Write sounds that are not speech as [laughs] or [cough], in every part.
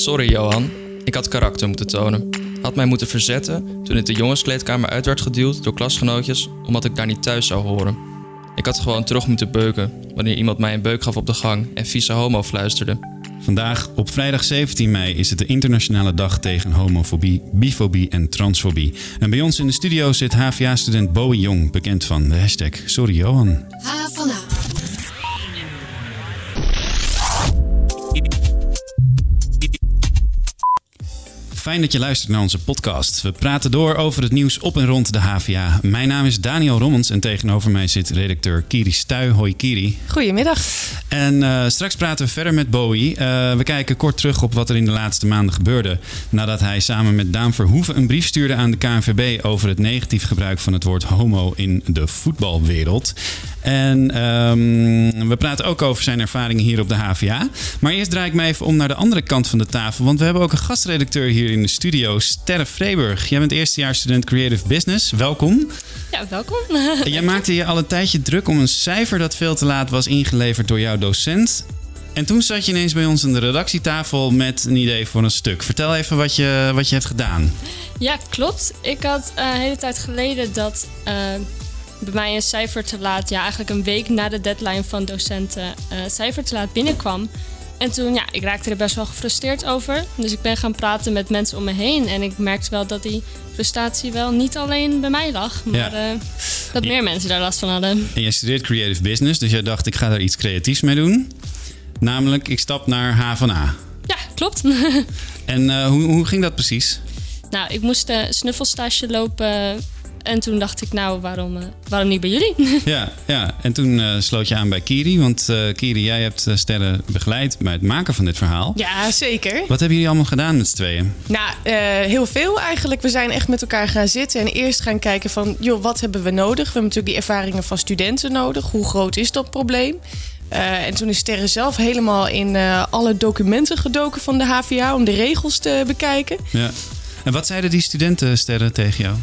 Sorry Johan, ik had karakter moeten tonen. Had mij moeten verzetten toen ik de jongenskleedkamer uit werd geduwd door klasgenootjes omdat ik daar niet thuis zou horen. Ik had gewoon terug moeten beuken wanneer iemand mij een beuk gaf op de gang en vieze homo fluisterde. Vandaag, op vrijdag 17 mei, is het de internationale dag tegen homofobie, bifobie en transfobie. En bij ons in de studio zit HVA-student Bowie Jong, bekend van de hashtag Sorry Johan. H van H. Fijn dat je luistert naar onze podcast. We praten door over het nieuws op en rond de HVA. Mijn naam is Daniel Rommens en tegenover mij zit redacteur Kiri Stuy. Hoi Kiri. Goedemiddag. En uh, straks praten we verder met Bowie. Uh, we kijken kort terug op wat er in de laatste maanden gebeurde. Nadat hij samen met Daan Verhoeven een brief stuurde aan de KNVB over het negatief gebruik van het woord homo in de voetbalwereld. En um, we praten ook over zijn ervaringen hier op de HVA. Maar eerst draai ik me even om naar de andere kant van de tafel. Want we hebben ook een gastredacteur hier in de studio, Sterre Vreeburg. Jij bent eerstejaarsstudent Creative Business. Welkom. Ja, welkom. Jij maakte je al een tijdje druk om een cijfer dat veel te laat was ingeleverd door jouw docent. En toen zat je ineens bij ons aan de redactietafel met een idee voor een stuk. Vertel even wat je, wat je hebt gedaan. Ja, klopt. Ik had uh, een hele tijd geleden dat uh, bij mij een cijfer te laat, ja, eigenlijk een week na de deadline van docenten, uh, cijfer te laat binnenkwam. En toen, ja, ik raakte er best wel gefrustreerd over. Dus ik ben gaan praten met mensen om me heen. En ik merkte wel dat die frustratie wel niet alleen bij mij lag. Maar ja. uh, dat meer mensen daar last van hadden. En jij studeert Creative Business, dus jij dacht ik ga er iets creatiefs mee doen. Namelijk, ik stap naar H van A. Ja, klopt. [laughs] en uh, hoe, hoe ging dat precies? Nou, ik moest een snuffelstage lopen en toen dacht ik, nou, waarom, uh, waarom niet bij jullie? [laughs] ja, ja, en toen uh, sloot je aan bij Kiri. Want uh, Kiri, jij hebt Sterren begeleid bij het maken van dit verhaal. Ja, zeker. Wat hebben jullie allemaal gedaan met z'n tweeën? Nou, heel veel eigenlijk. We zijn echt met elkaar gaan zitten en eerst gaan kijken van... joh, wat hebben we nodig? We hebben natuurlijk die ervaringen van studenten nodig. Hoe groot is dat probleem? Uh, en toen is Sterren zelf helemaal in uh, alle documenten gedoken van de HVA om de regels te bekijken. Ja. En wat zeiden die studenten Sterren tegen jou?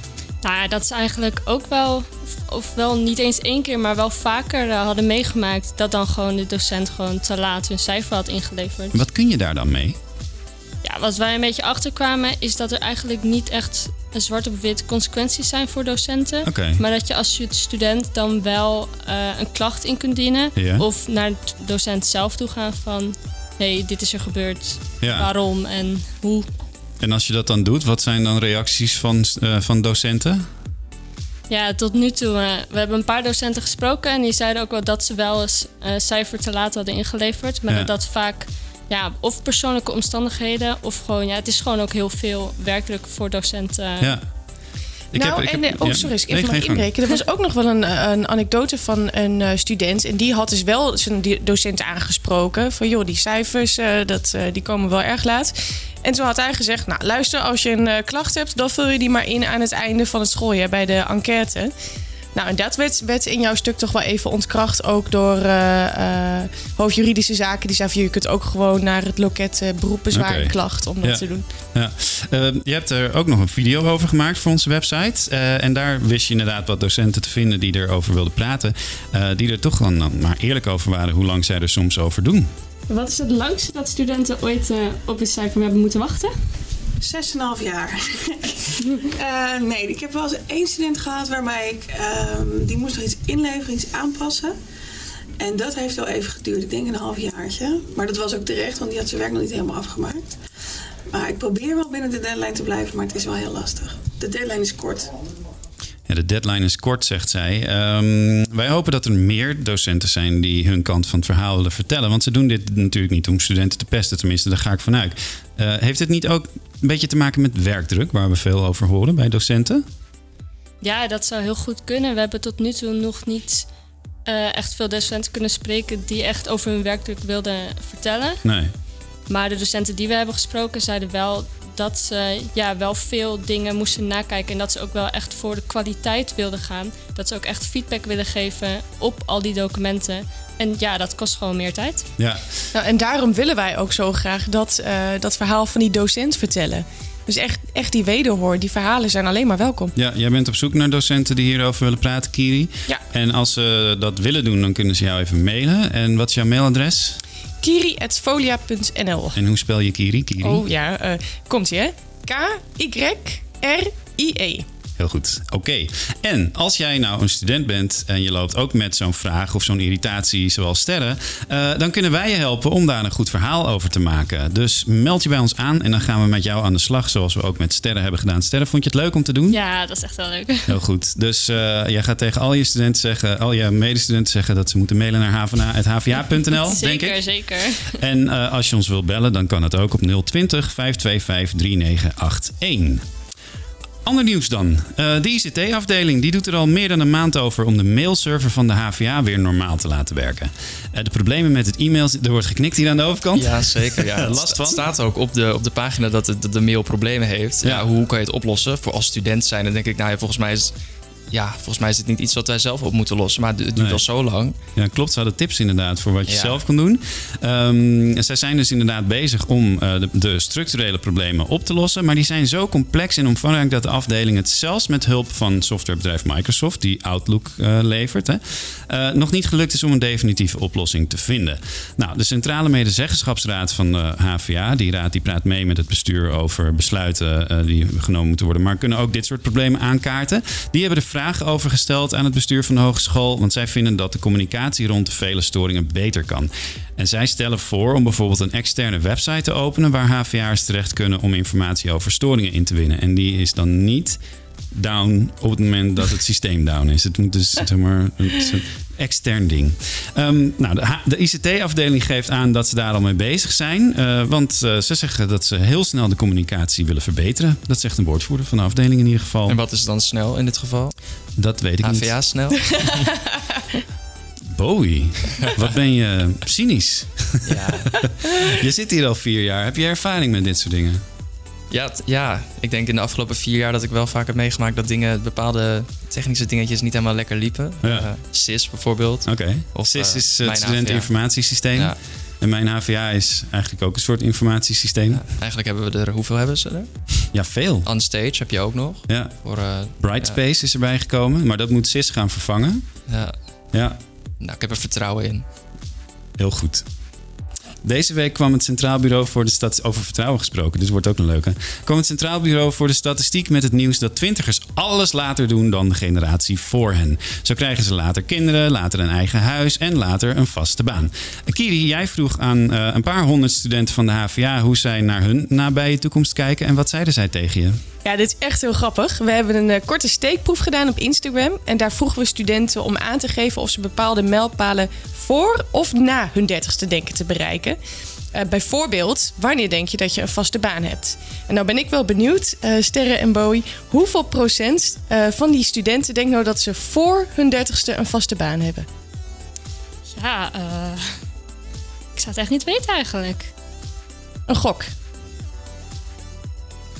Nou ja, dat ze eigenlijk ook wel, of wel niet eens één keer, maar wel vaker uh, hadden meegemaakt dat dan gewoon de docent gewoon te laat hun cijfer had ingeleverd. Wat kun je daar dan mee? Ja, wat wij een beetje achterkwamen is dat er eigenlijk niet echt een zwart op wit consequenties zijn voor docenten. Okay. Maar dat je als student dan wel uh, een klacht in kunt dienen. Of naar de docent zelf toe gaan van... hé, hey, dit is er gebeurd. Ja. Waarom en hoe? En als je dat dan doet, wat zijn dan reacties van, uh, van docenten? Ja, tot nu toe. Uh, we hebben een paar docenten gesproken en die zeiden ook wel dat ze wel eens uh, cijfer te laat hadden ingeleverd. Maar Ja. dat dat vaak ja, of persoonlijke omstandigheden of gewoon, ja, het is gewoon ook heel veel werkdruk voor docenten. Ja. Ik nou, heb- ik en heb- eh, oh, ja. sorry, als ik Nee, inbreken. Er was ook nog wel een, eh, een anekdote van een eh, student. En die had dus wel zijn die- docent aangesproken. Van joh, die cijfers, eh, dat, eh, die komen wel erg laat. En toen had hij gezegd, nou luister, als je een eh, klacht hebt... dan vul je die maar in aan het einde van het schooljaar bij de enquête. Nou, en dat werd, werd in jouw stuk toch wel even ontkracht. Ook door eh, eh, hoofdjuridische zaken. Die zei van, je kunt ook gewoon naar het loket Oké. klacht om dat Ja. te doen. Ja. Je hebt er ook nog een video over gemaakt voor onze website. En daar wist je inderdaad wat docenten te vinden die erover wilden praten. die er toch dan maar eerlijk over waren hoe lang zij er soms over doen. Wat is het langste dat studenten ooit uh, op een cijfer hebben moeten wachten? 6,5 jaar. [laughs] Eh, nee, ik heb wel eens één student gehad waarbij ik... ehm, die moest nog iets inleveren, iets aanpassen. En dat heeft wel even geduurd. Ik denk een half jaartje. Maar dat was ook terecht, want die had zijn werk nog niet helemaal afgemaakt. Maar ik probeer wel binnen de deadline te blijven, maar het is wel heel lastig. De deadline is kort. Ja, de deadline is kort, zegt zij. Ehm, wij hopen dat er meer docenten zijn die hun kant van het verhaal willen vertellen. Want ze doen dit natuurlijk niet om studenten te pesten, tenminste, daar ga ik vanuit. Eh, heeft het niet ook een beetje te maken met werkdruk, waar we veel over horen bij docenten? Ja, dat zou heel goed kunnen. We hebben tot nu toe nog niet uh, echt veel docenten kunnen spreken die echt over hun werkdruk wilden vertellen. Nee. Maar de docenten die we hebben gesproken zeiden wel dat ze ja, wel veel dingen moesten nakijken. En dat ze ook wel echt voor de kwaliteit wilden gaan. Dat ze ook echt feedback willen geven op al die documenten. En ja, dat kost gewoon meer tijd. Ja. Nou, en daarom willen wij ook zo graag dat, uh, dat verhaal van die docent vertellen. Dus echt, echt die wederhoor, die verhalen zijn alleen maar welkom. Ja, jij bent op zoek naar docenten die hierover willen praten, Kiri. Ja. En als ze dat willen doen, dan kunnen ze jou even mailen. En wat is jouw mailadres? kiri.folia.nl. En hoe spel je Kiri? Kiri? Oh ja, eh, komt ie hè? K-Y-R-I-E. Heel goed. Oké. En als jij nou een student bent en je loopt ook met zo'n vraag of zo'n irritatie zoals sterren, eh, dan kunnen wij je helpen om daar een goed verhaal over te maken. Dus meld je bij ons aan en dan gaan we met jou aan de slag, zoals we ook met sterren hebben gedaan. Sterren, vond je het leuk om te doen? Ja, dat is echt wel leuk. Heel goed. Dus eh, jij gaat tegen al je studenten zeggen, al je medestudenten zeggen dat ze moeten mailen naar hvna.hva.nl, [laughs] denk zeker, ik. zeker. En eh, als je ons wilt bellen, dan kan het ook op 020 525 3981. Ander nieuws dan. Eh, de ICT-afdeling die doet er al meer dan een maand over om de mailserver van de HVA weer normaal te laten werken. Eh, de problemen met het e-mail, er wordt geknikt hier aan de overkant. Ja, zeker. Ja. [laughs] Last Het van? staat ook op de, op de pagina dat de, de mail problemen heeft. Ja. Ja. hoe kan je het oplossen? Voor als student zijn, dan denk ik, nou ja, volgens mij is, ja, volgens mij is het niet iets wat wij zelf op moeten lossen. Maar het duurt Nee. al zo lang. Ja, klopt. Ze hadden tips inderdaad voor wat je Ja. zelf kan doen. Ehm, zij zijn dus inderdaad bezig om eh, de, de structurele problemen op te lossen. Maar die zijn zo complex en omvangrijk dat de afdeling het zelfs met hulp van softwarebedrijf Microsoft, die Outlook eh, levert, hè, eh, nog niet gelukt is om een definitieve oplossing te vinden. Nou, de Centrale Medezeggenschapsraad van de HVA, die raad die praat mee met het bestuur over besluiten die genomen moeten worden, maar kunnen ook dit soort problemen aankaarten. Die hebben de vraag over gesteld aan het bestuur van de hogeschool, want zij vinden dat de communicatie rond de vele storingen beter kan. En zij stellen voor om bijvoorbeeld een externe website te openen waar HVA'ers terecht kunnen om informatie over storingen in te winnen. En die is dan niet down op het moment dat het systeem down is. Het moet dus zeg maar een extern ding. Ehm, nou, de, ICT-afdeling geeft aan dat ze daar al mee bezig zijn. eh, want eh, ze zeggen dat ze heel snel de communicatie willen verbeteren. Dat zegt een woordvoerder van de afdeling in ieder geval. En wat is dan snel in dit geval? Dat weet ik niet. HVA snel? [laughs] Bowie, wat ben je cynisch. ja. [laughs] Je zit hier al vier jaar. Heb je ervaring met dit soort dingen? Ja, ja, ik denk in de afgelopen vier jaar dat ik wel vaak heb meegemaakt dat dingen, bepaalde technische dingetjes niet helemaal lekker liepen. Ja. Eh, SIS bijvoorbeeld. Oké. Of, SIS eh, is het studenteninformatiesysteem. Ja. En mijn HVA is eigenlijk ook een soort informatiesysteem. Ja, Ja, eigenlijk hebben we er, hoeveel hebben ze er? veel. Unstage heb je ook nog. Ja. Voor, eh, Brightspace is erbij gekomen, maar dat moet SIS gaan vervangen. ja, Ja, nou, ik heb er vertrouwen in. heel goed. Deze week kwam het Centraal Bureau voor de Statistiek... Over vertrouwen gesproken, dit wordt ook een leuke. kwam het Centraal Bureau voor de Statistiek met het nieuws... dat twintigers alles later doen dan de generatie voor hen. Zo krijgen ze later kinderen, later een eigen huis... en later een vaste baan. Kiri, jij vroeg aan eh, een paar honderd studenten van de HVA... hoe zij naar hun nabije toekomst kijken... en wat zeiden zij tegen je? Ja, dit is echt heel grappig. We hebben een eh, korte steekproef gedaan op Instagram. En daar vroegen we studenten om aan te geven of ze bepaalde mijlpalen voor of na hun dertigste denken te bereiken. Eh, bijvoorbeeld, wanneer denk je dat je een vaste baan hebt? En nou ben ik wel benieuwd, eh, Sterre en Bowie, hoeveel procent eh, van die studenten denkt nou dat ze voor hun dertigste een vaste baan hebben? Ja, ik zou het echt niet weten eigenlijk. Een gok.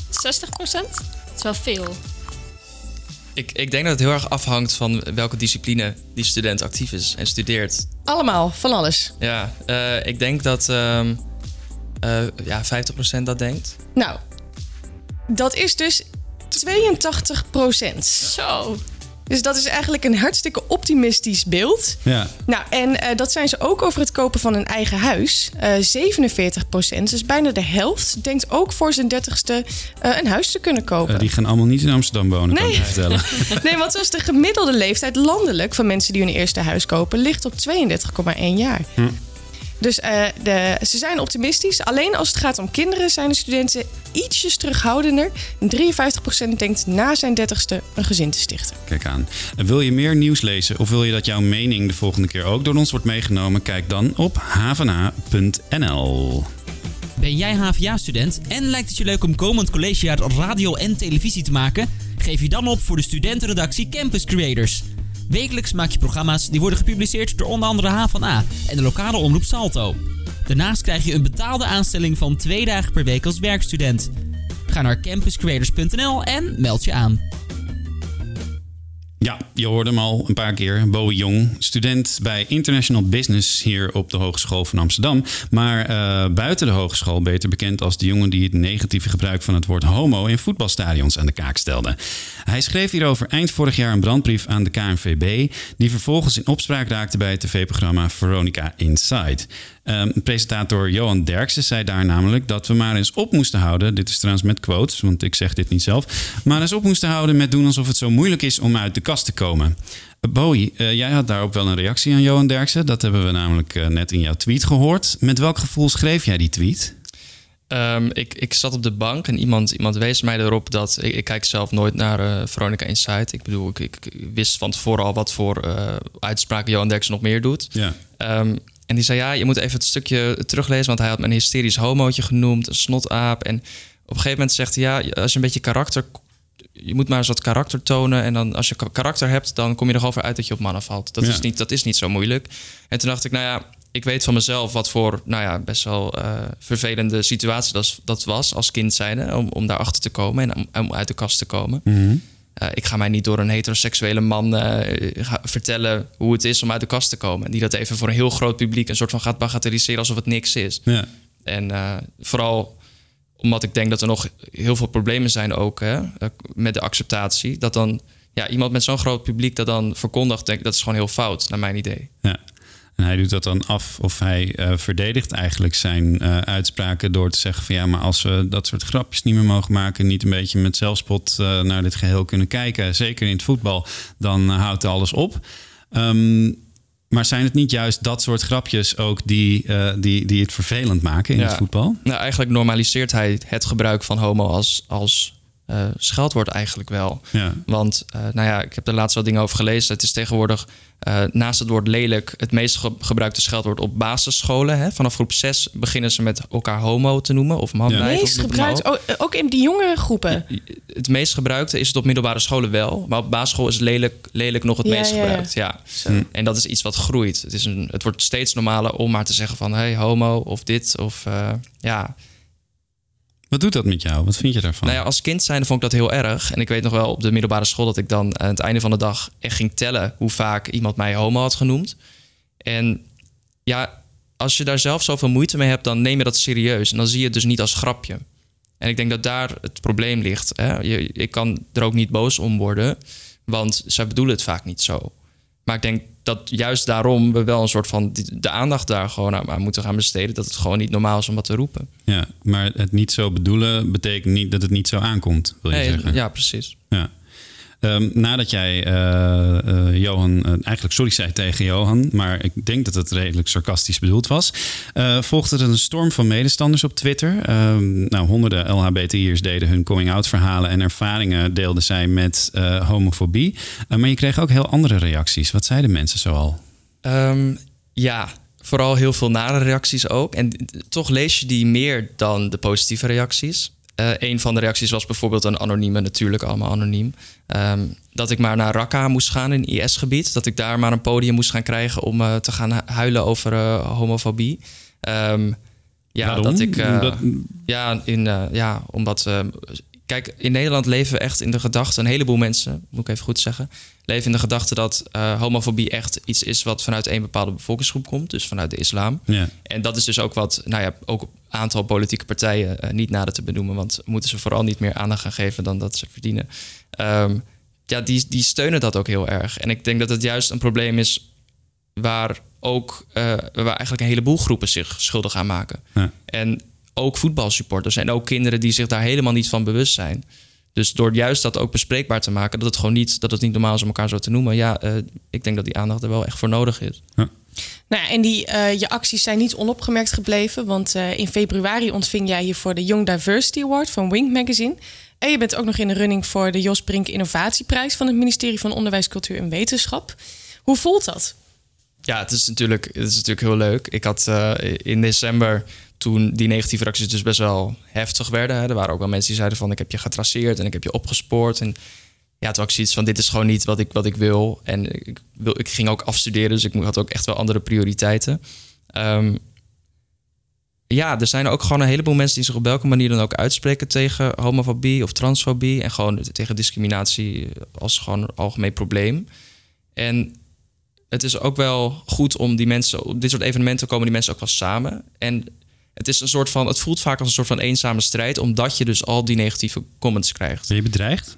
60 procent? Dat is wel veel. Ik, ik denk dat het heel erg afhangt van welke discipline die student actief is en studeert. Allemaal, van alles. Ja, eh, ik denk dat ehm, eh, ja, 50% dat denkt. Nou, dat is dus 82 procent. Zo. Dus dat is eigenlijk een hartstikke optimistisch beeld. Ja, Nou, en eh, dat zijn ze ook over het kopen van een eigen huis. Eh 47 procent, dus bijna de helft, denkt ook voor zijn dertigste eh een huis te kunnen kopen. Die gaan allemaal niet in Amsterdam wonen, kan ik Nee. je vertellen. [laughs] [laughs] Nee, want zoals de gemiddelde leeftijd landelijk van mensen die hun eerste huis kopen, ligt op 32,1 jaar. Hm. Dus eh, de, ze zijn optimistisch. Alleen als het gaat om kinderen zijn de studenten ietsjes terughoudender. En 53% denkt na zijn dertigste een gezin te stichten. Kijk aan. En Wil je meer nieuws lezen of wil je dat jouw mening de volgende keer ook door ons wordt meegenomen? Kijk dan op havena.nl. Ben jij HVA-student en lijkt het je leuk om komend collegejaar radio en televisie te maken? Geef je dan op voor de studentenredactie Campus Creators. Wekelijks maak je programma's die worden gepubliceerd door onder andere HVA en de lokale omroep Salto. Daarnaast krijg je een betaalde aanstelling van twee dagen per week als werkstudent. Ga naar campuscreators.nl en meld je aan. Ja, je hoorde hem al een paar keer. Bowie Jong, student bij International Business hier op de Hogeschool van Amsterdam. Maar eh, buiten de hogeschool beter bekend als de jongen die het negatieve gebruik van het woord homo in voetbalstadions aan de kaak stelde. Hij schreef hierover eind vorig jaar een brandbrief aan de KNVB, die vervolgens in opspraak raakte bij het tv-programma Veronica Inside. Um, presentator Johan Derksen zei daar namelijk dat we maar eens op moesten houden. Dit is trouwens met quotes, want ik zeg dit niet zelf. Maar eens op moesten houden met doen alsof het zo moeilijk is om uit de kast te komen. Bowie, uh, jij had daarop wel een reactie aan Johan Derksen. Dat hebben we namelijk uh, net in jouw tweet gehoord. Met welk gevoel schreef jij die tweet? Um, ik, ik zat op de bank en iemand, iemand wees mij erop dat... Ik, ik kijk zelf nooit naar uh, Veronica Insight. Ik bedoel, ik, ik, wist van tevoren al wat voor uitspraken Johan Derksen nog meer doet. Ja. Um, en die zei, ja, je moet even het stukje teruglezen... want hij had me een hysterisch homootje genoemd, een snotaap. En op een gegeven moment zegt hij, ja, als je een beetje karakter je moet maar eens wat karakter tonen. En dan als je karakter hebt, dan kom je er over uit dat je op mannen valt. Dat, is, niet, dat is niet zo moeilijk. En toen dacht ik, nou ja, ik weet van mezelf wat voor, nou ja, best wel uh, vervelende situatie dat, dat was als kind zijnde. Om, om daarachter te komen en om, om uit de kast te komen. Mm -hmm. Uh, ik ga mij niet door een heteroseksuele man uh, vertellen hoe het is om uit de kast te komen. Die dat even voor een heel groot publiek een soort van gaat bagatelliseren alsof het niks is. Ja. En vooral omdat ik denk dat er nog heel veel problemen zijn ook hè, met de acceptatie. Dat dan ja, iemand met zo'n groot publiek dat dan verkondigt, denk ik, dat is gewoon heel fout, naar mijn idee. Ja. En hij doet dat dan af of hij uh, verdedigt eigenlijk zijn uh, uitspraken door te zeggen van ja, maar als we dat soort grapjes niet meer mogen maken, niet een beetje met zelfspot uh, naar dit geheel kunnen kijken, zeker in het voetbal, dan houdt alles op. Um, maar zijn het niet juist dat soort grapjes ook die, die, die het vervelend maken in ja. het voetbal? Nou, eigenlijk normaliseert hij het gebruik van homo als, als uh, scheldwoord eigenlijk wel. Ja. Want, uh, nou ja, ik heb er laatst wat dingen over gelezen. Het is tegenwoordig uh, naast het woord lelijk het meest ge gebruikte scheldwoord op basisscholen. Hè? Vanaf groep 6 beginnen ze met elkaar homo te noemen of man. Ja. Het meest gebruikt, ook, ook in die jongere groepen. Het meest gebruikte is het op middelbare scholen wel. Maar op basisschool is lelijk, lelijk nog het Ja, meest ja, ja. gebruikt. Ja. En dat is iets wat groeit. Het, is een, het wordt steeds normaler om maar te zeggen van... hey, homo of dit of uh, ja... Wat doet dat met jou? Wat vind je daarvan? Nou ja, als kind zijn vond ik dat heel erg. En ik weet nog wel op de middelbare school dat ik dan aan het einde van de dag echt ging tellen hoe vaak iemand mij homo had genoemd. En ja, als je daar zelf zoveel moeite mee hebt, dan neem je dat serieus. En dan zie je het dus niet als grapje. En ik denk dat daar het probleem ligt. Hè? Je, ik kan er ook niet boos om worden, want zij bedoelen het vaak niet zo. Maar ik denk dat juist daarom we wel een soort van de aandacht daar gewoon aan, moeten gaan besteden. Dat het gewoon niet normaal is om wat te roepen. Ja, maar het niet zo bedoelen betekent niet dat het niet zo aankomt, wil je Nee, zeggen? ja, precies. Ja. Ehm, nadat jij eh, eh, Johan, eh, eigenlijk sorry zei tegen Johan, maar ik denk dat het redelijk sarcastisch bedoeld was, volgde er een storm van medestanders op Twitter. Ehm, nou, honderden LHBTI'ers deden hun coming-out verhalen en ervaringen deelden zij met homofobie. Maar je kreeg ook heel andere reacties. Wat zeiden mensen zoal? Ehm, ja, vooral heel veel nare reacties ook. En toch lees je die meer dan de positieve reacties. Uh, een van de reacties was bijvoorbeeld een anonieme, natuurlijk allemaal anoniem. Um, dat ik maar naar Raqqa moest gaan in IS-gebied. Dat ik daar maar een podium moest gaan krijgen om uh, te gaan huilen over uh, homofobie. Um, ja, Waarom? dat ik. Dat- Ja, in, ja, omdat. Kijk, in Nederland leven we echt in de gedachte, een heleboel mensen, moet ik even goed zeggen, leven in de gedachte dat uh, homofobie echt iets is wat vanuit een bepaalde bevolkingsgroep komt, dus vanuit de islam. Ja. En dat is dus ook wat, nou ja, ook een aantal politieke partijen uh, niet nader te benoemen, want moeten ze vooral niet meer aandacht gaan geven dan dat ze verdienen. Um, ja, die, die steunen dat ook heel erg. En ik denk dat het juist een probleem is waar ook uh, waar eigenlijk een heleboel groepen zich schuldig aan maken. Ja. En ook voetbalsupporters en ook kinderen die zich daar helemaal niet van bewust zijn. Dus door juist dat ook bespreekbaar te maken, dat het gewoon niet, dat het niet normaal is om elkaar zo te noemen. Ja, uh, ik denk dat die aandacht er wel echt voor nodig is. Ja. Nou ja, en die, uh, je acties zijn niet onopgemerkt gebleven. Want uh, in februari ontving jij hiervoor de Young Diversity Award van Wink Magazine. En je bent ook nog in de running voor de Jos Brink Innovatieprijs van het ministerie van Onderwijs, Cultuur en Wetenschap. Hoe voelt dat? Ja, het is natuurlijk, het is natuurlijk heel leuk. Ik had uh, in december, toen die negatieve reacties dus best wel heftig werden. Hè, er waren ook wel mensen die zeiden van ik heb je getraceerd en ik heb je opgespoord. En ja, toen had ik zoiets van dit is gewoon niet wat ik, wat ik wil. En ik, wil, ik ging ook afstuderen, dus ik had ook echt wel andere prioriteiten. Um, ja, er zijn ook gewoon een heleboel mensen die zich op welke manier dan ook uitspreken tegen homofobie of transfobie. En gewoon tegen discriminatie als gewoon een algemeen probleem. En het is ook wel goed om die mensen, op dit soort evenementen komen die mensen ook wel samen. En het is een soort van, het voelt vaak als een soort van eenzame strijd, omdat je dus al die negatieve comments krijgt. Ben je bedreigd?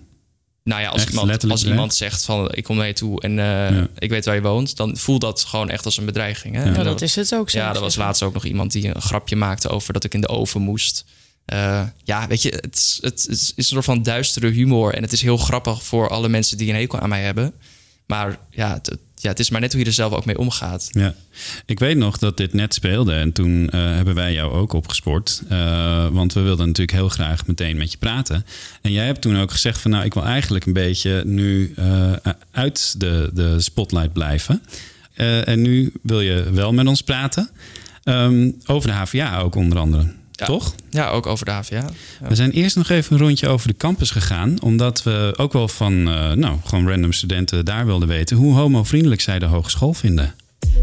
Nou ja, als, Echt iemand, als iemand zegt van ik kom naar je toe en eh, ik weet waar je woont, dan voelt dat gewoon echt als een bedreiging. Hè? Ja. Dat is het ook zo. Ja, er was laatst ook nog iemand die een grapje maakte over dat ik in de oven moest. Eh, ja, weet je, het, is- het is een soort van duistere humor. En het is heel grappig voor alle mensen die een hekel aan mij hebben. Maar ja, het, het- ja, het is maar net hoe je er zelf ook mee omgaat. Ja, ik weet nog dat dit net speelde en toen eh, hebben wij jou ook opgespoord. Eh, want we wilden natuurlijk heel graag meteen met je praten. En jij hebt toen ook gezegd van nou, ik wil eigenlijk een beetje nu eh, uit de, de spotlight blijven. En nu wil je wel met ons praten. Ehm, over de HVA ook onder andere. Ja. Toch? Ja, ook over de HVA. Ja. We zijn eerst nog even een rondje over de campus gegaan. Omdat we ook wel van eh, nou, gewoon random studenten daar wilden weten hoe homovriendelijk zij de hogeschool vinden.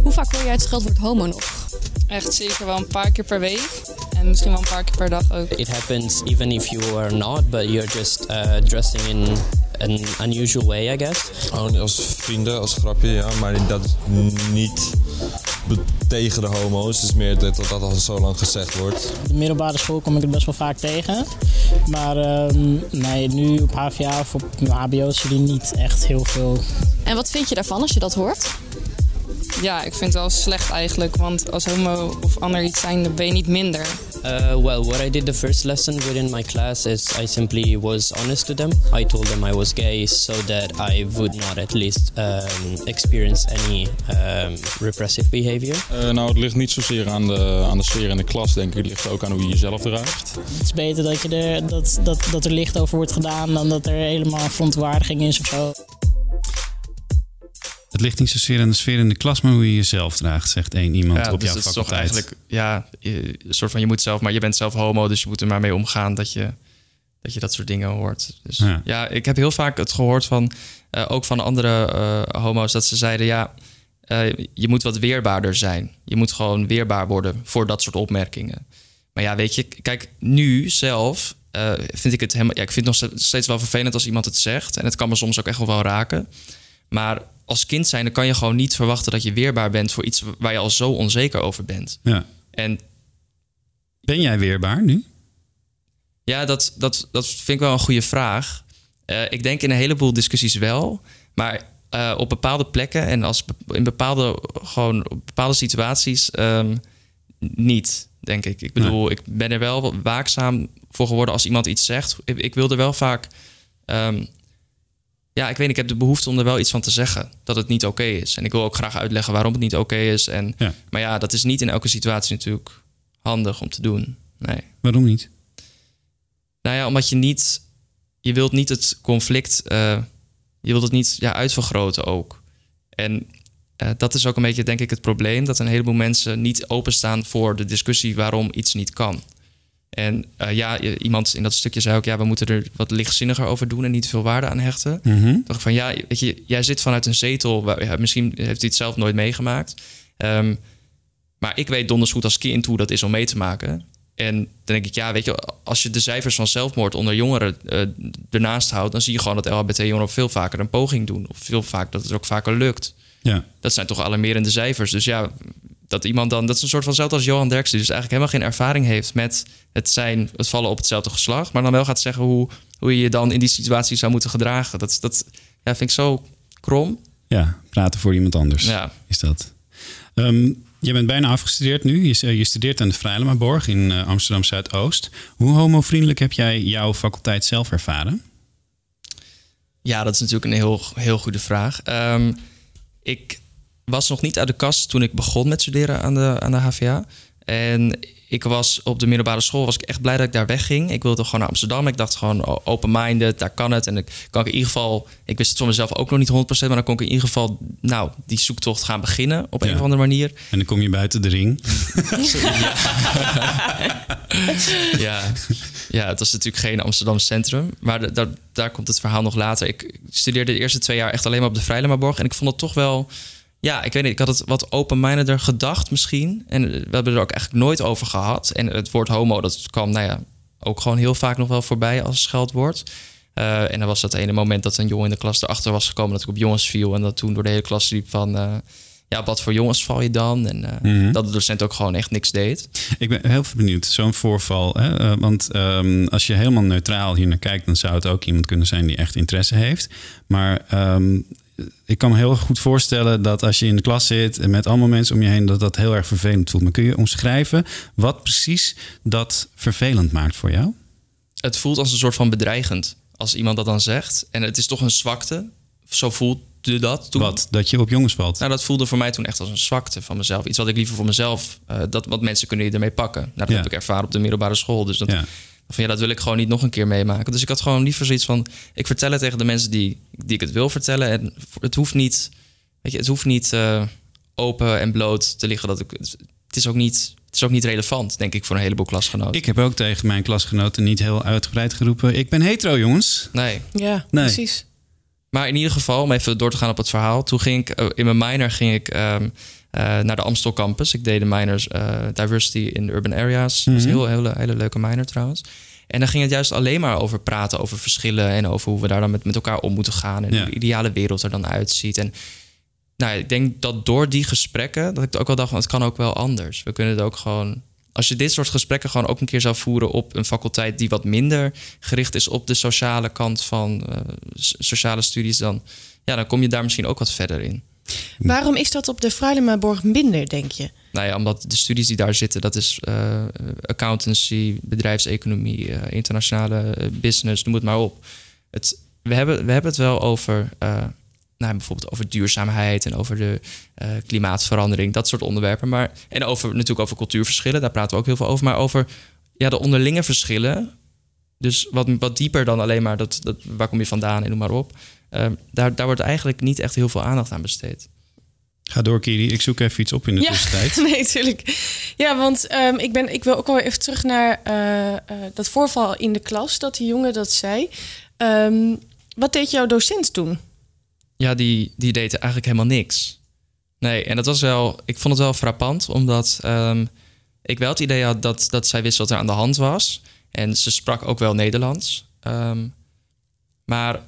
Hoe vaak hoor jij het scheldwoord homo nog? Echt zeker wel een paar keer per week. En misschien wel een paar keer per dag ook. It happens even if you are not, but you're just uh, dressing in an unusual way, I guess. Gewoon als vrienden, als grapje, ja. Maar dat is niet tegen de homo's. Het is meer dat dat al zo lang gezegd wordt. Op de middelbare school kom ik het best wel vaak tegen. Maar ehm, nee, nu op HVA of op HBO zie je niet echt heel veel. En wat vind je daarvan als je dat hoort? Ja, ik vind het wel slecht eigenlijk. Want als homo of ander iets zijn, dan ben je niet minder. Uh, well, what I did the first lesson within my class is I simply was honest to them. I told them I was gay so that I would not at least um, experience any um, repressive behavior. Eh, nou, het ligt niet zozeer aan de, aan de sfeer in de klas, denk ik. Het ligt ook aan hoe je jezelf draagt. Het is beter dat, je er, dat, dat, dat er licht over wordt gedaan dan dat er helemaal verontwaardiging is of zo. Het ligt niet zozeer aan de sfeer in de klas, maar hoe je jezelf draagt, zegt één iemand Ja, op dus jouw het is toch eigenlijk, ja, een soort van je moet zelf, maar je bent zelf homo, dus je moet er maar mee omgaan dat je dat, je dat soort dingen hoort. Dus Ja. ja, ik heb heel vaak het gehoord van, eh, ook van andere eh, homo's, dat ze zeiden, ja, eh, je moet wat weerbaarder zijn. Je moet gewoon weerbaar worden voor dat soort opmerkingen. Maar ja, weet je, kijk, nu zelf vind ik het helemaal, ja, ik vind het nog steeds wel vervelend als iemand het zegt. En het kan me soms ook echt wel wel raken. Maar als kind zijn, dan kan je gewoon niet verwachten dat je weerbaar bent voor iets waar je al zo onzeker over bent. Ja. En Ben jij weerbaar nu? ja, dat, dat, dat vind ik wel een goede vraag. Eh, ik denk in een heleboel discussies wel, maar eh, op bepaalde plekken en als in bepaalde, gewoon, op bepaalde situaties ehm, niet, denk ik. Ik bedoel, ik ben er wel waakzaam voor geworden als iemand iets zegt. Ik, ik wil er wel vaak. ehm, ja, ik weet, ik heb de behoefte om er wel iets van te zeggen. Dat het niet oké is. En ik wil ook graag uitleggen waarom het niet oké is. En, Ja. Maar ja, dat is niet in elke situatie natuurlijk handig om te doen. Nee. Waarom niet? Nou ja, omdat je niet... Je wilt niet het conflict... eh, je wilt het niet ja, uitvergroten ook. En eh, dat is ook een beetje, denk ik, het probleem... dat een heleboel mensen niet openstaan voor de discussie... waarom iets niet kan. En eh, ja, iemand in dat stukje zei ook... ja, we moeten er wat lichtzinniger over doen... en niet veel waarde aan hechten. Mhm. dacht ik van, ja, weet je, jij zit vanuit een zetel... Waar, ja, misschien heeft hij het zelf nooit meegemaakt... Ehm, maar ik weet donders goed als kind hoe dat is om mee te maken. En dan denk ik, ja, weet je, als je de cijfers van zelfmoord onder jongeren eh, ernaast houdt, dan zie je gewoon dat LHBT-jongeren veel vaker een poging doen. Of veel vaak dat het ook vaker lukt. Ja. Dat zijn toch alarmerende cijfers. Dus ja, dat iemand dan, dat is een soort van hetzelfde als Johan Derksen, die dus eigenlijk helemaal geen ervaring heeft met het zijn, het vallen op hetzelfde geslacht, maar dan wel gaat zeggen hoe, hoe je je dan in die situatie zou moeten gedragen. Dat, dat ja, vind ik zo krom. Ja, praten voor iemand anders Ja. is dat. Ehm, je bent bijna afgestudeerd nu. Je, je studeert aan de Vrijlemaborg in eh, Amsterdam Zuidoost. Hoe homovriendelijk heb jij jouw faculteit zelf ervaren? Ja, dat is natuurlijk een heel, heel goede vraag. Ehm, ik was nog niet uit de kast toen ik begon met studeren aan de, aan de HVA. En ik was op de middelbare school was ik echt blij dat ik daar wegging. Ik wilde gewoon naar Amsterdam. Ik dacht gewoon o- open-minded, daar kan het. En ik kan ik in ieder geval, ik wist het van mezelf ook nog niet 100%, maar dan kon ik in ieder geval, nou, die zoektocht gaan beginnen op een of andere manier. En dan kom je buiten de ring. ja. [laughs] ja, het was natuurlijk geen Amsterdam centrum. Maar da- da- daar komt het verhaal nog later. Ik studeerde de eerste twee jaar echt alleen maar op de Vrijlemaborg. En ik vond het toch wel... Ja, ik weet niet, ik had het wat open-mindeder gedacht misschien. En we hebben er ook eigenlijk nooit over gehad. En het woord homo, dat kwam nou ja, ook gewoon heel vaak nog wel voorbij als scheldwoord. Eh, en dan was dat ene moment dat een jongen in de klas erachter was gekomen... dat ik op jongens viel. En dat toen door de hele klas liep van... eh, ja, wat voor jongens val je dan? En eh, Mhm. dat de docent ook gewoon echt niks deed. Ik ben heel benieuwd, zo'n voorval. Hè? want ehm, als je helemaal neutraal hier naar kijkt, dan zou het ook iemand kunnen zijn die echt interesse heeft. Maar ehm, ik kan me heel goed voorstellen dat als je in de klas zit en met allemaal mensen om je heen, dat dat heel erg vervelend voelt. Maar kun je omschrijven wat precies dat vervelend maakt voor jou? Het voelt als een soort van bedreigend als iemand dat dan zegt. En het is toch een zwakte. Zo voelde dat toen. Wat? Dat je op jongens valt? Nou, dat voelde voor mij toen echt als een zwakte van mezelf. Iets wat ik liever voor mezelf, eh, dat wat mensen kunnen ermee pakken. Nou, dat Ja. heb ik ervaren op de middelbare school. Dus dat, Ja. Van, ja, dat wil ik gewoon niet nog een keer meemaken. Dus ik had gewoon liever zoiets van, ik vertel het tegen de mensen die, die ik het wil vertellen. En het hoeft niet, weet je, het hoeft niet eh, open en bloot te liggen. Dat ik, het is ook niet, het is ook niet relevant, denk ik, voor een heleboel klasgenoten. Ik heb ook tegen mijn klasgenoten niet heel uitgebreid geroepen. Ik ben hetero, jongens. Nee. Ja, Nee. precies. Maar in ieder geval, om even door te gaan op het verhaal. Toen ging ik, eh, in mijn minor ging ik ehm, eh, naar de Amstel campus. Ik deed de minors eh, Diversity in Urban Areas. Dat was een Mhm. heel, hele, hele leuke minor trouwens. En dan ging het juist alleen maar over praten, over verschillen... en over hoe we daar dan met, met elkaar om moeten gaan... en Ja. hoe de ideale wereld er dan uitziet. En nou, ik denk dat door die gesprekken... dat ik ook wel dacht, van, het kan ook wel anders. We kunnen het ook gewoon... Als je dit soort gesprekken gewoon ook een keer zou voeren op een faculteit die wat minder gericht is op de sociale kant van eh, sociale studies, dan, ja, dan kom je daar misschien ook wat verder in. Waarom is dat op de Fruilemaborg minder, denk je? Nou ja, omdat de studies die daar zitten, dat is eh, accountancy, bedrijfseconomie, eh, internationale eh, business, noem het maar op. Het, we, hebben, we hebben het wel over, nou, bijvoorbeeld over duurzaamheid en over de klimaatverandering, dat soort onderwerpen. Maar, en over, natuurlijk over cultuurverschillen, daar praten we ook heel veel over. Maar over ja, de onderlinge verschillen, dus wat, wat dieper dan alleen maar dat, dat, waar kom je vandaan en noem maar op. eh, daar, daar wordt eigenlijk niet echt heel veel aandacht aan besteed. Ga door, Kiri. Ik zoek even iets op in de ja, tussentijd. [laughs] nee, tuurlijk. Ja, want ehm, ik, ben, ik wil ook wel even terug naar eh, eh, dat voorval in de klas, dat die jongen dat zei. Ehm, wat deed jouw docent toen? ja, die, die deed eigenlijk helemaal niks. Nee, en dat was wel, ik vond het wel frappant, omdat ehm, ik wel het idee had dat, dat zij wist wat er aan de hand was. En ze sprak ook wel Nederlands. Ehm, maar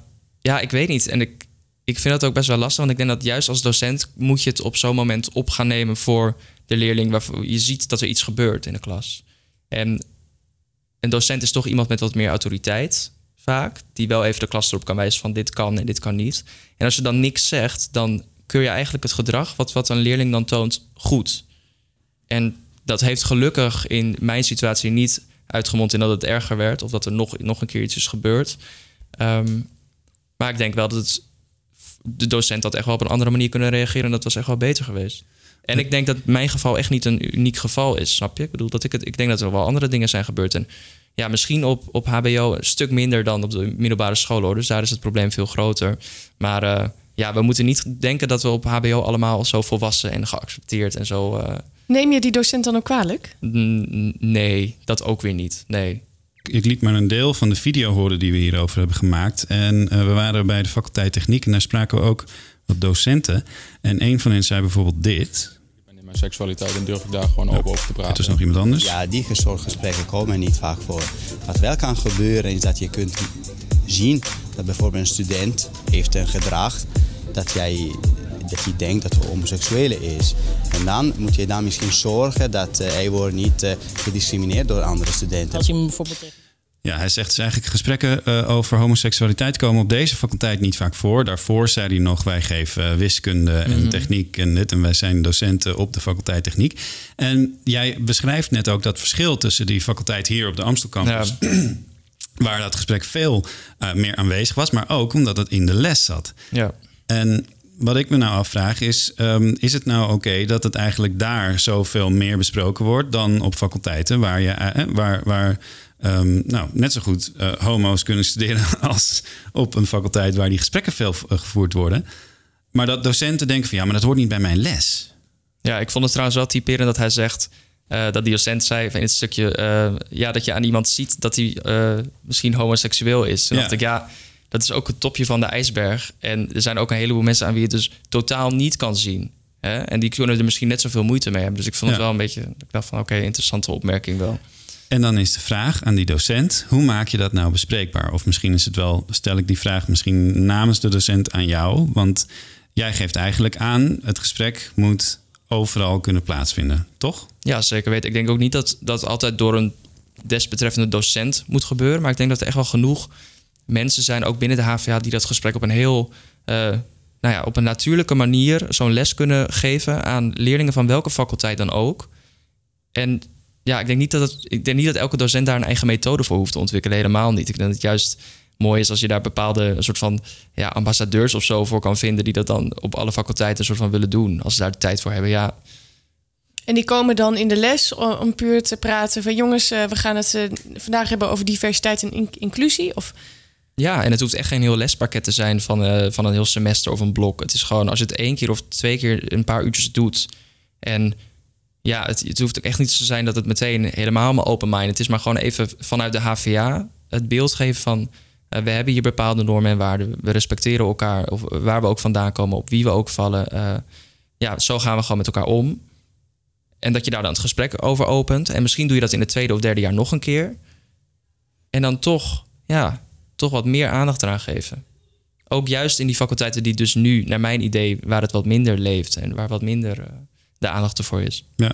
ja, ik weet niet. En ik, ik vind dat ook best wel lastig, want ik denk dat juist als docent moet je het op zo'n moment op gaan nemen voor de leerling, waarvoor je ziet dat er iets gebeurt in de klas. En een docent is toch iemand met wat meer autoriteit, vaak, die wel even de klas erop kan wijzen van dit kan en dit kan niet. En als je dan niks zegt, dan keur je eigenlijk het gedrag wat, wat een leerling dan toont goed. En dat heeft gelukkig in mijn situatie niet uitgemond in dat het erger werd of dat er nog, nog een keer iets is gebeurd. Ehm, maar ik denk wel dat het, de docent had echt wel op een andere manier kunnen reageren en dat was echt wel beter geweest. En ik denk dat mijn geval echt niet een uniek geval is, snap je? Ik bedoel, dat ik, het, ik denk dat er wel andere dingen zijn gebeurd. En ja, misschien op, op HBO een stuk minder dan op de middelbare school hoor. Dus daar is het probleem veel groter. Maar eh, ja, we moeten niet denken dat we op HBO allemaal zo volwassen en geaccepteerd en zo. eh, Neem je die docent dan ook kwalijk? n- nee, dat ook weer niet. Nee. Ik liet maar een deel van de video horen die we hierover hebben gemaakt. En eh, we waren bij de faculteit techniek en daar spraken we ook wat docenten. En een van hen zei bijvoorbeeld dit. In mijn seksualiteit en durf ik daar gewoon open over te praten. Het is nog iemand anders. Ja, die soort gesprekken komen niet vaak voor. Wat wel kan gebeuren is dat je kunt zien dat bijvoorbeeld een student heeft een gedrag dat jij dat je denkt dat hij homoseksueel is. En dan moet je dan misschien zorgen dat eh, hij wordt niet eh, gediscrimineerd door andere studenten. Als je hem bijvoorbeeld tegen Ja, hij zegt dus eigenlijk gesprekken eh, over homoseksualiteit komen op deze faculteit niet vaak voor. Daarvoor zei hij nog, wij geven eh, wiskunde en Mhm. techniek en dit. En wij zijn docenten op de faculteit techniek. En jij beschrijft net ook dat verschil tussen die faculteit hier op de Amstelcampus... [clears throat] waar dat gesprek veel eh, meer aanwezig was, maar ook omdat het in de les zat. Ja. En wat ik me nou afvraag is, ehm, is het nou oké dat het eigenlijk daar zoveel meer besproken wordt dan op faculteiten waar je eh, waar, waar ehm, nou, net zo goed eh, homo's kunnen studeren [laughs] als op een faculteit waar die gesprekken veel eh, gevoerd worden. Maar dat docenten denken van ja, maar dat hoort niet bij mijn les. Ja, ik vond het trouwens wel typerend dat hij zegt... eh, dat die docent zei in het stukje... ja, dat je aan iemand ziet dat hij misschien homoseksueel is. Toen Ja. dacht ik, ja, dat is ook het topje van de ijsberg. En er zijn ook een heleboel mensen aan wie je het dus totaal niet kan zien. Hè? En die kunnen er misschien net zoveel moeite mee hebben. Dus ik vond het wel een beetje... Ik dacht van, oké, interessante opmerking wel. En dan is de vraag aan die docent: hoe maak je dat nou bespreekbaar? Of misschien is het wel, stel ik die vraag misschien namens de docent aan jou. Want jij geeft eigenlijk aan, het gesprek moet overal kunnen plaatsvinden, toch? Ja, zeker weten. Ik denk ook niet dat dat altijd door een desbetreffende docent moet gebeuren. Maar ik denk dat er echt wel genoeg mensen zijn, ook binnen de HVA, die dat gesprek op een heel, uh, nou ja, op een natuurlijke manier zo'n les kunnen geven aan leerlingen van welke faculteit dan ook. En ja, ik denk niet dat het, ik denk niet dat elke docent daar een eigen methode voor hoeft te ontwikkelen. Helemaal niet. Ik denk dat het juist mooi is als je daar bepaalde soort van ja, ambassadeurs of zo voor kan vinden, die dat dan op alle faculteiten een soort van willen doen. Als ze daar de tijd voor hebben. Ja, en die komen dan in de les om puur te praten van jongens, eh, we gaan het eh, vandaag hebben over diversiteit en inclusie. Of... Ja, en het hoeft echt geen heel lespakket te zijn van, uh, van een heel semester of een blok. Het is gewoon als je het één keer of twee keer een paar uurtjes doet. En ja, het, het hoeft ook echt niet te zijn dat het meteen helemaal maar open mind. Het is maar gewoon even vanuit de HVA het beeld geven van we hebben hier bepaalde normen en waarden. We respecteren elkaar, of waar we ook vandaan komen, op wie we ook vallen. ja, zo gaan we gewoon met elkaar om. En dat je daar dan het gesprek over opent. En misschien doe je dat in het tweede of derde jaar nog een keer. En dan toch, ja, toch wat meer aandacht eraan geven. Ook juist in die faculteiten die dus nu, naar mijn idee, waar het wat minder leeft en waar wat minder de aandacht ervoor is. Ja.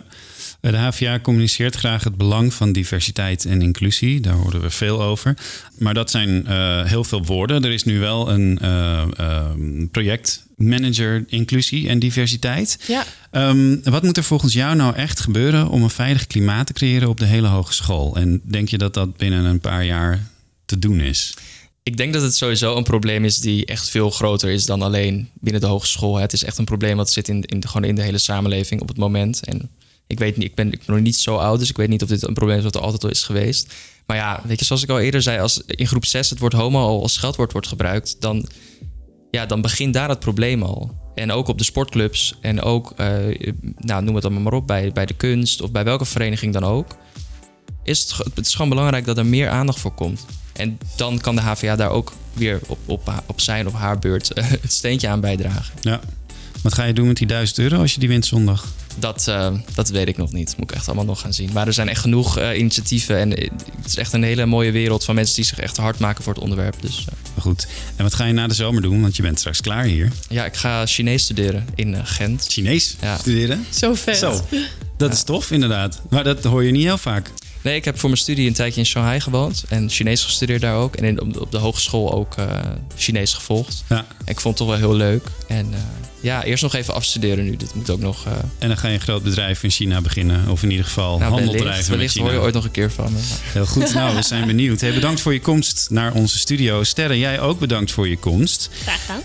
De HVA communiceert graag het belang van diversiteit en inclusie. Daar horen we veel over. Maar dat zijn uh, heel veel woorden. Er is nu wel een uh, uh, projectmanager inclusie en diversiteit. Ja. Um, wat moet er volgens jou nou echt gebeuren om een veilig klimaat te creëren op de hele hogeschool? En denk je dat dat binnen een paar jaar te doen is? Ik denk dat het sowieso een probleem is die echt veel groter is dan alleen binnen de hogeschool. Het is echt een probleem wat zit in, in, gewoon in de hele samenleving op het moment. En ik weet niet, ik ben, ik nog niet zo oud, dus ik weet niet of dit een probleem is wat er altijd al is geweest. Maar ja, weet je, zoals ik al eerder zei, als in groep 6 het woord homo al als scheldwoord wordt gebruikt, dan, ja, dan begint daar het probleem al. En ook op de sportclubs en ook, uh, nou, noem het allemaal maar op, bij, bij de kunst of bij welke vereniging dan ook. Is het, het is gewoon belangrijk dat er meer aandacht voor komt. En dan kan de HVA daar ook weer op, op, op zijn of haar beurt [laughs] het steentje aan bijdragen. Ja. Wat ga je doen met die 1000 euro als je die wint zondag? Dat, uh, dat weet ik nog niet. Moet ik echt allemaal nog gaan zien. Maar er zijn echt genoeg uh, initiatieven. En het is echt een hele mooie wereld van mensen die zich echt hard maken voor het onderwerp. Dus, uh. Goed. En wat ga je na de zomer doen? Want je bent straks klaar hier. Ja, ik ga Chinees studeren in Gent. Chinees ja. studeren? Zo vet. Zo. Dat ja. is tof, inderdaad. Maar dat hoor je niet heel vaak. Nee, ik heb voor mijn studie een tijdje in Shanghai gewoond. En Chinees gestudeerd daar ook. En in, op, de, hogeschool ook uh, Chinees gevolgd. Ja. En ik vond het toch wel heel leuk. En uh, ja, eerst nog even afstuderen nu. Dit moet ook nog... Uh... En dan ga je een groot bedrijf in China beginnen. Of in ieder geval nou, handel wellicht, drijven wellicht met China. hoor je ooit nog een keer van me. Heel goed. Nou, we zijn benieuwd. Hey, bedankt voor je komst naar onze studio. Sterre, jij ook bedankt voor je komst. Graag gedaan.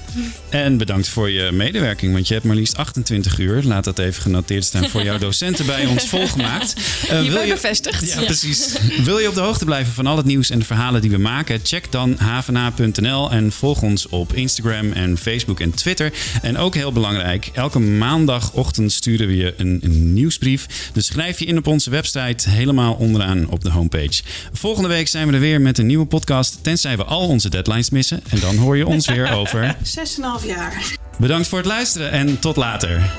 En bedankt voor je medewerking. Want je hebt maar liefst 28 uur. Laat dat even genoteerd staan voor jouw docenten bij ons [laughs] volgemaakt. Uh, wil je bevestigd? Ja, precies. Wil je op de hoogte blijven van al het nieuws en de verhalen die we maken? Check dan havena.nl en volg ons op Instagram en Facebook en Twitter. En ook heel belangrijk, elke maandagochtend sturen we je een, een, nieuwsbrief. Dus schrijf je in op onze website helemaal onderaan op de homepage. Volgende week zijn we er weer met een nieuwe podcast. Tenzij we al onze deadlines missen. En dan hoor je ons weer over... [laughs] 6,5 jaar. Bedankt voor het luisteren en tot later.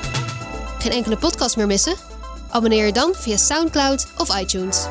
Geen enkele podcast meer missen? Abonneer je dan via Soundcloud of iTunes.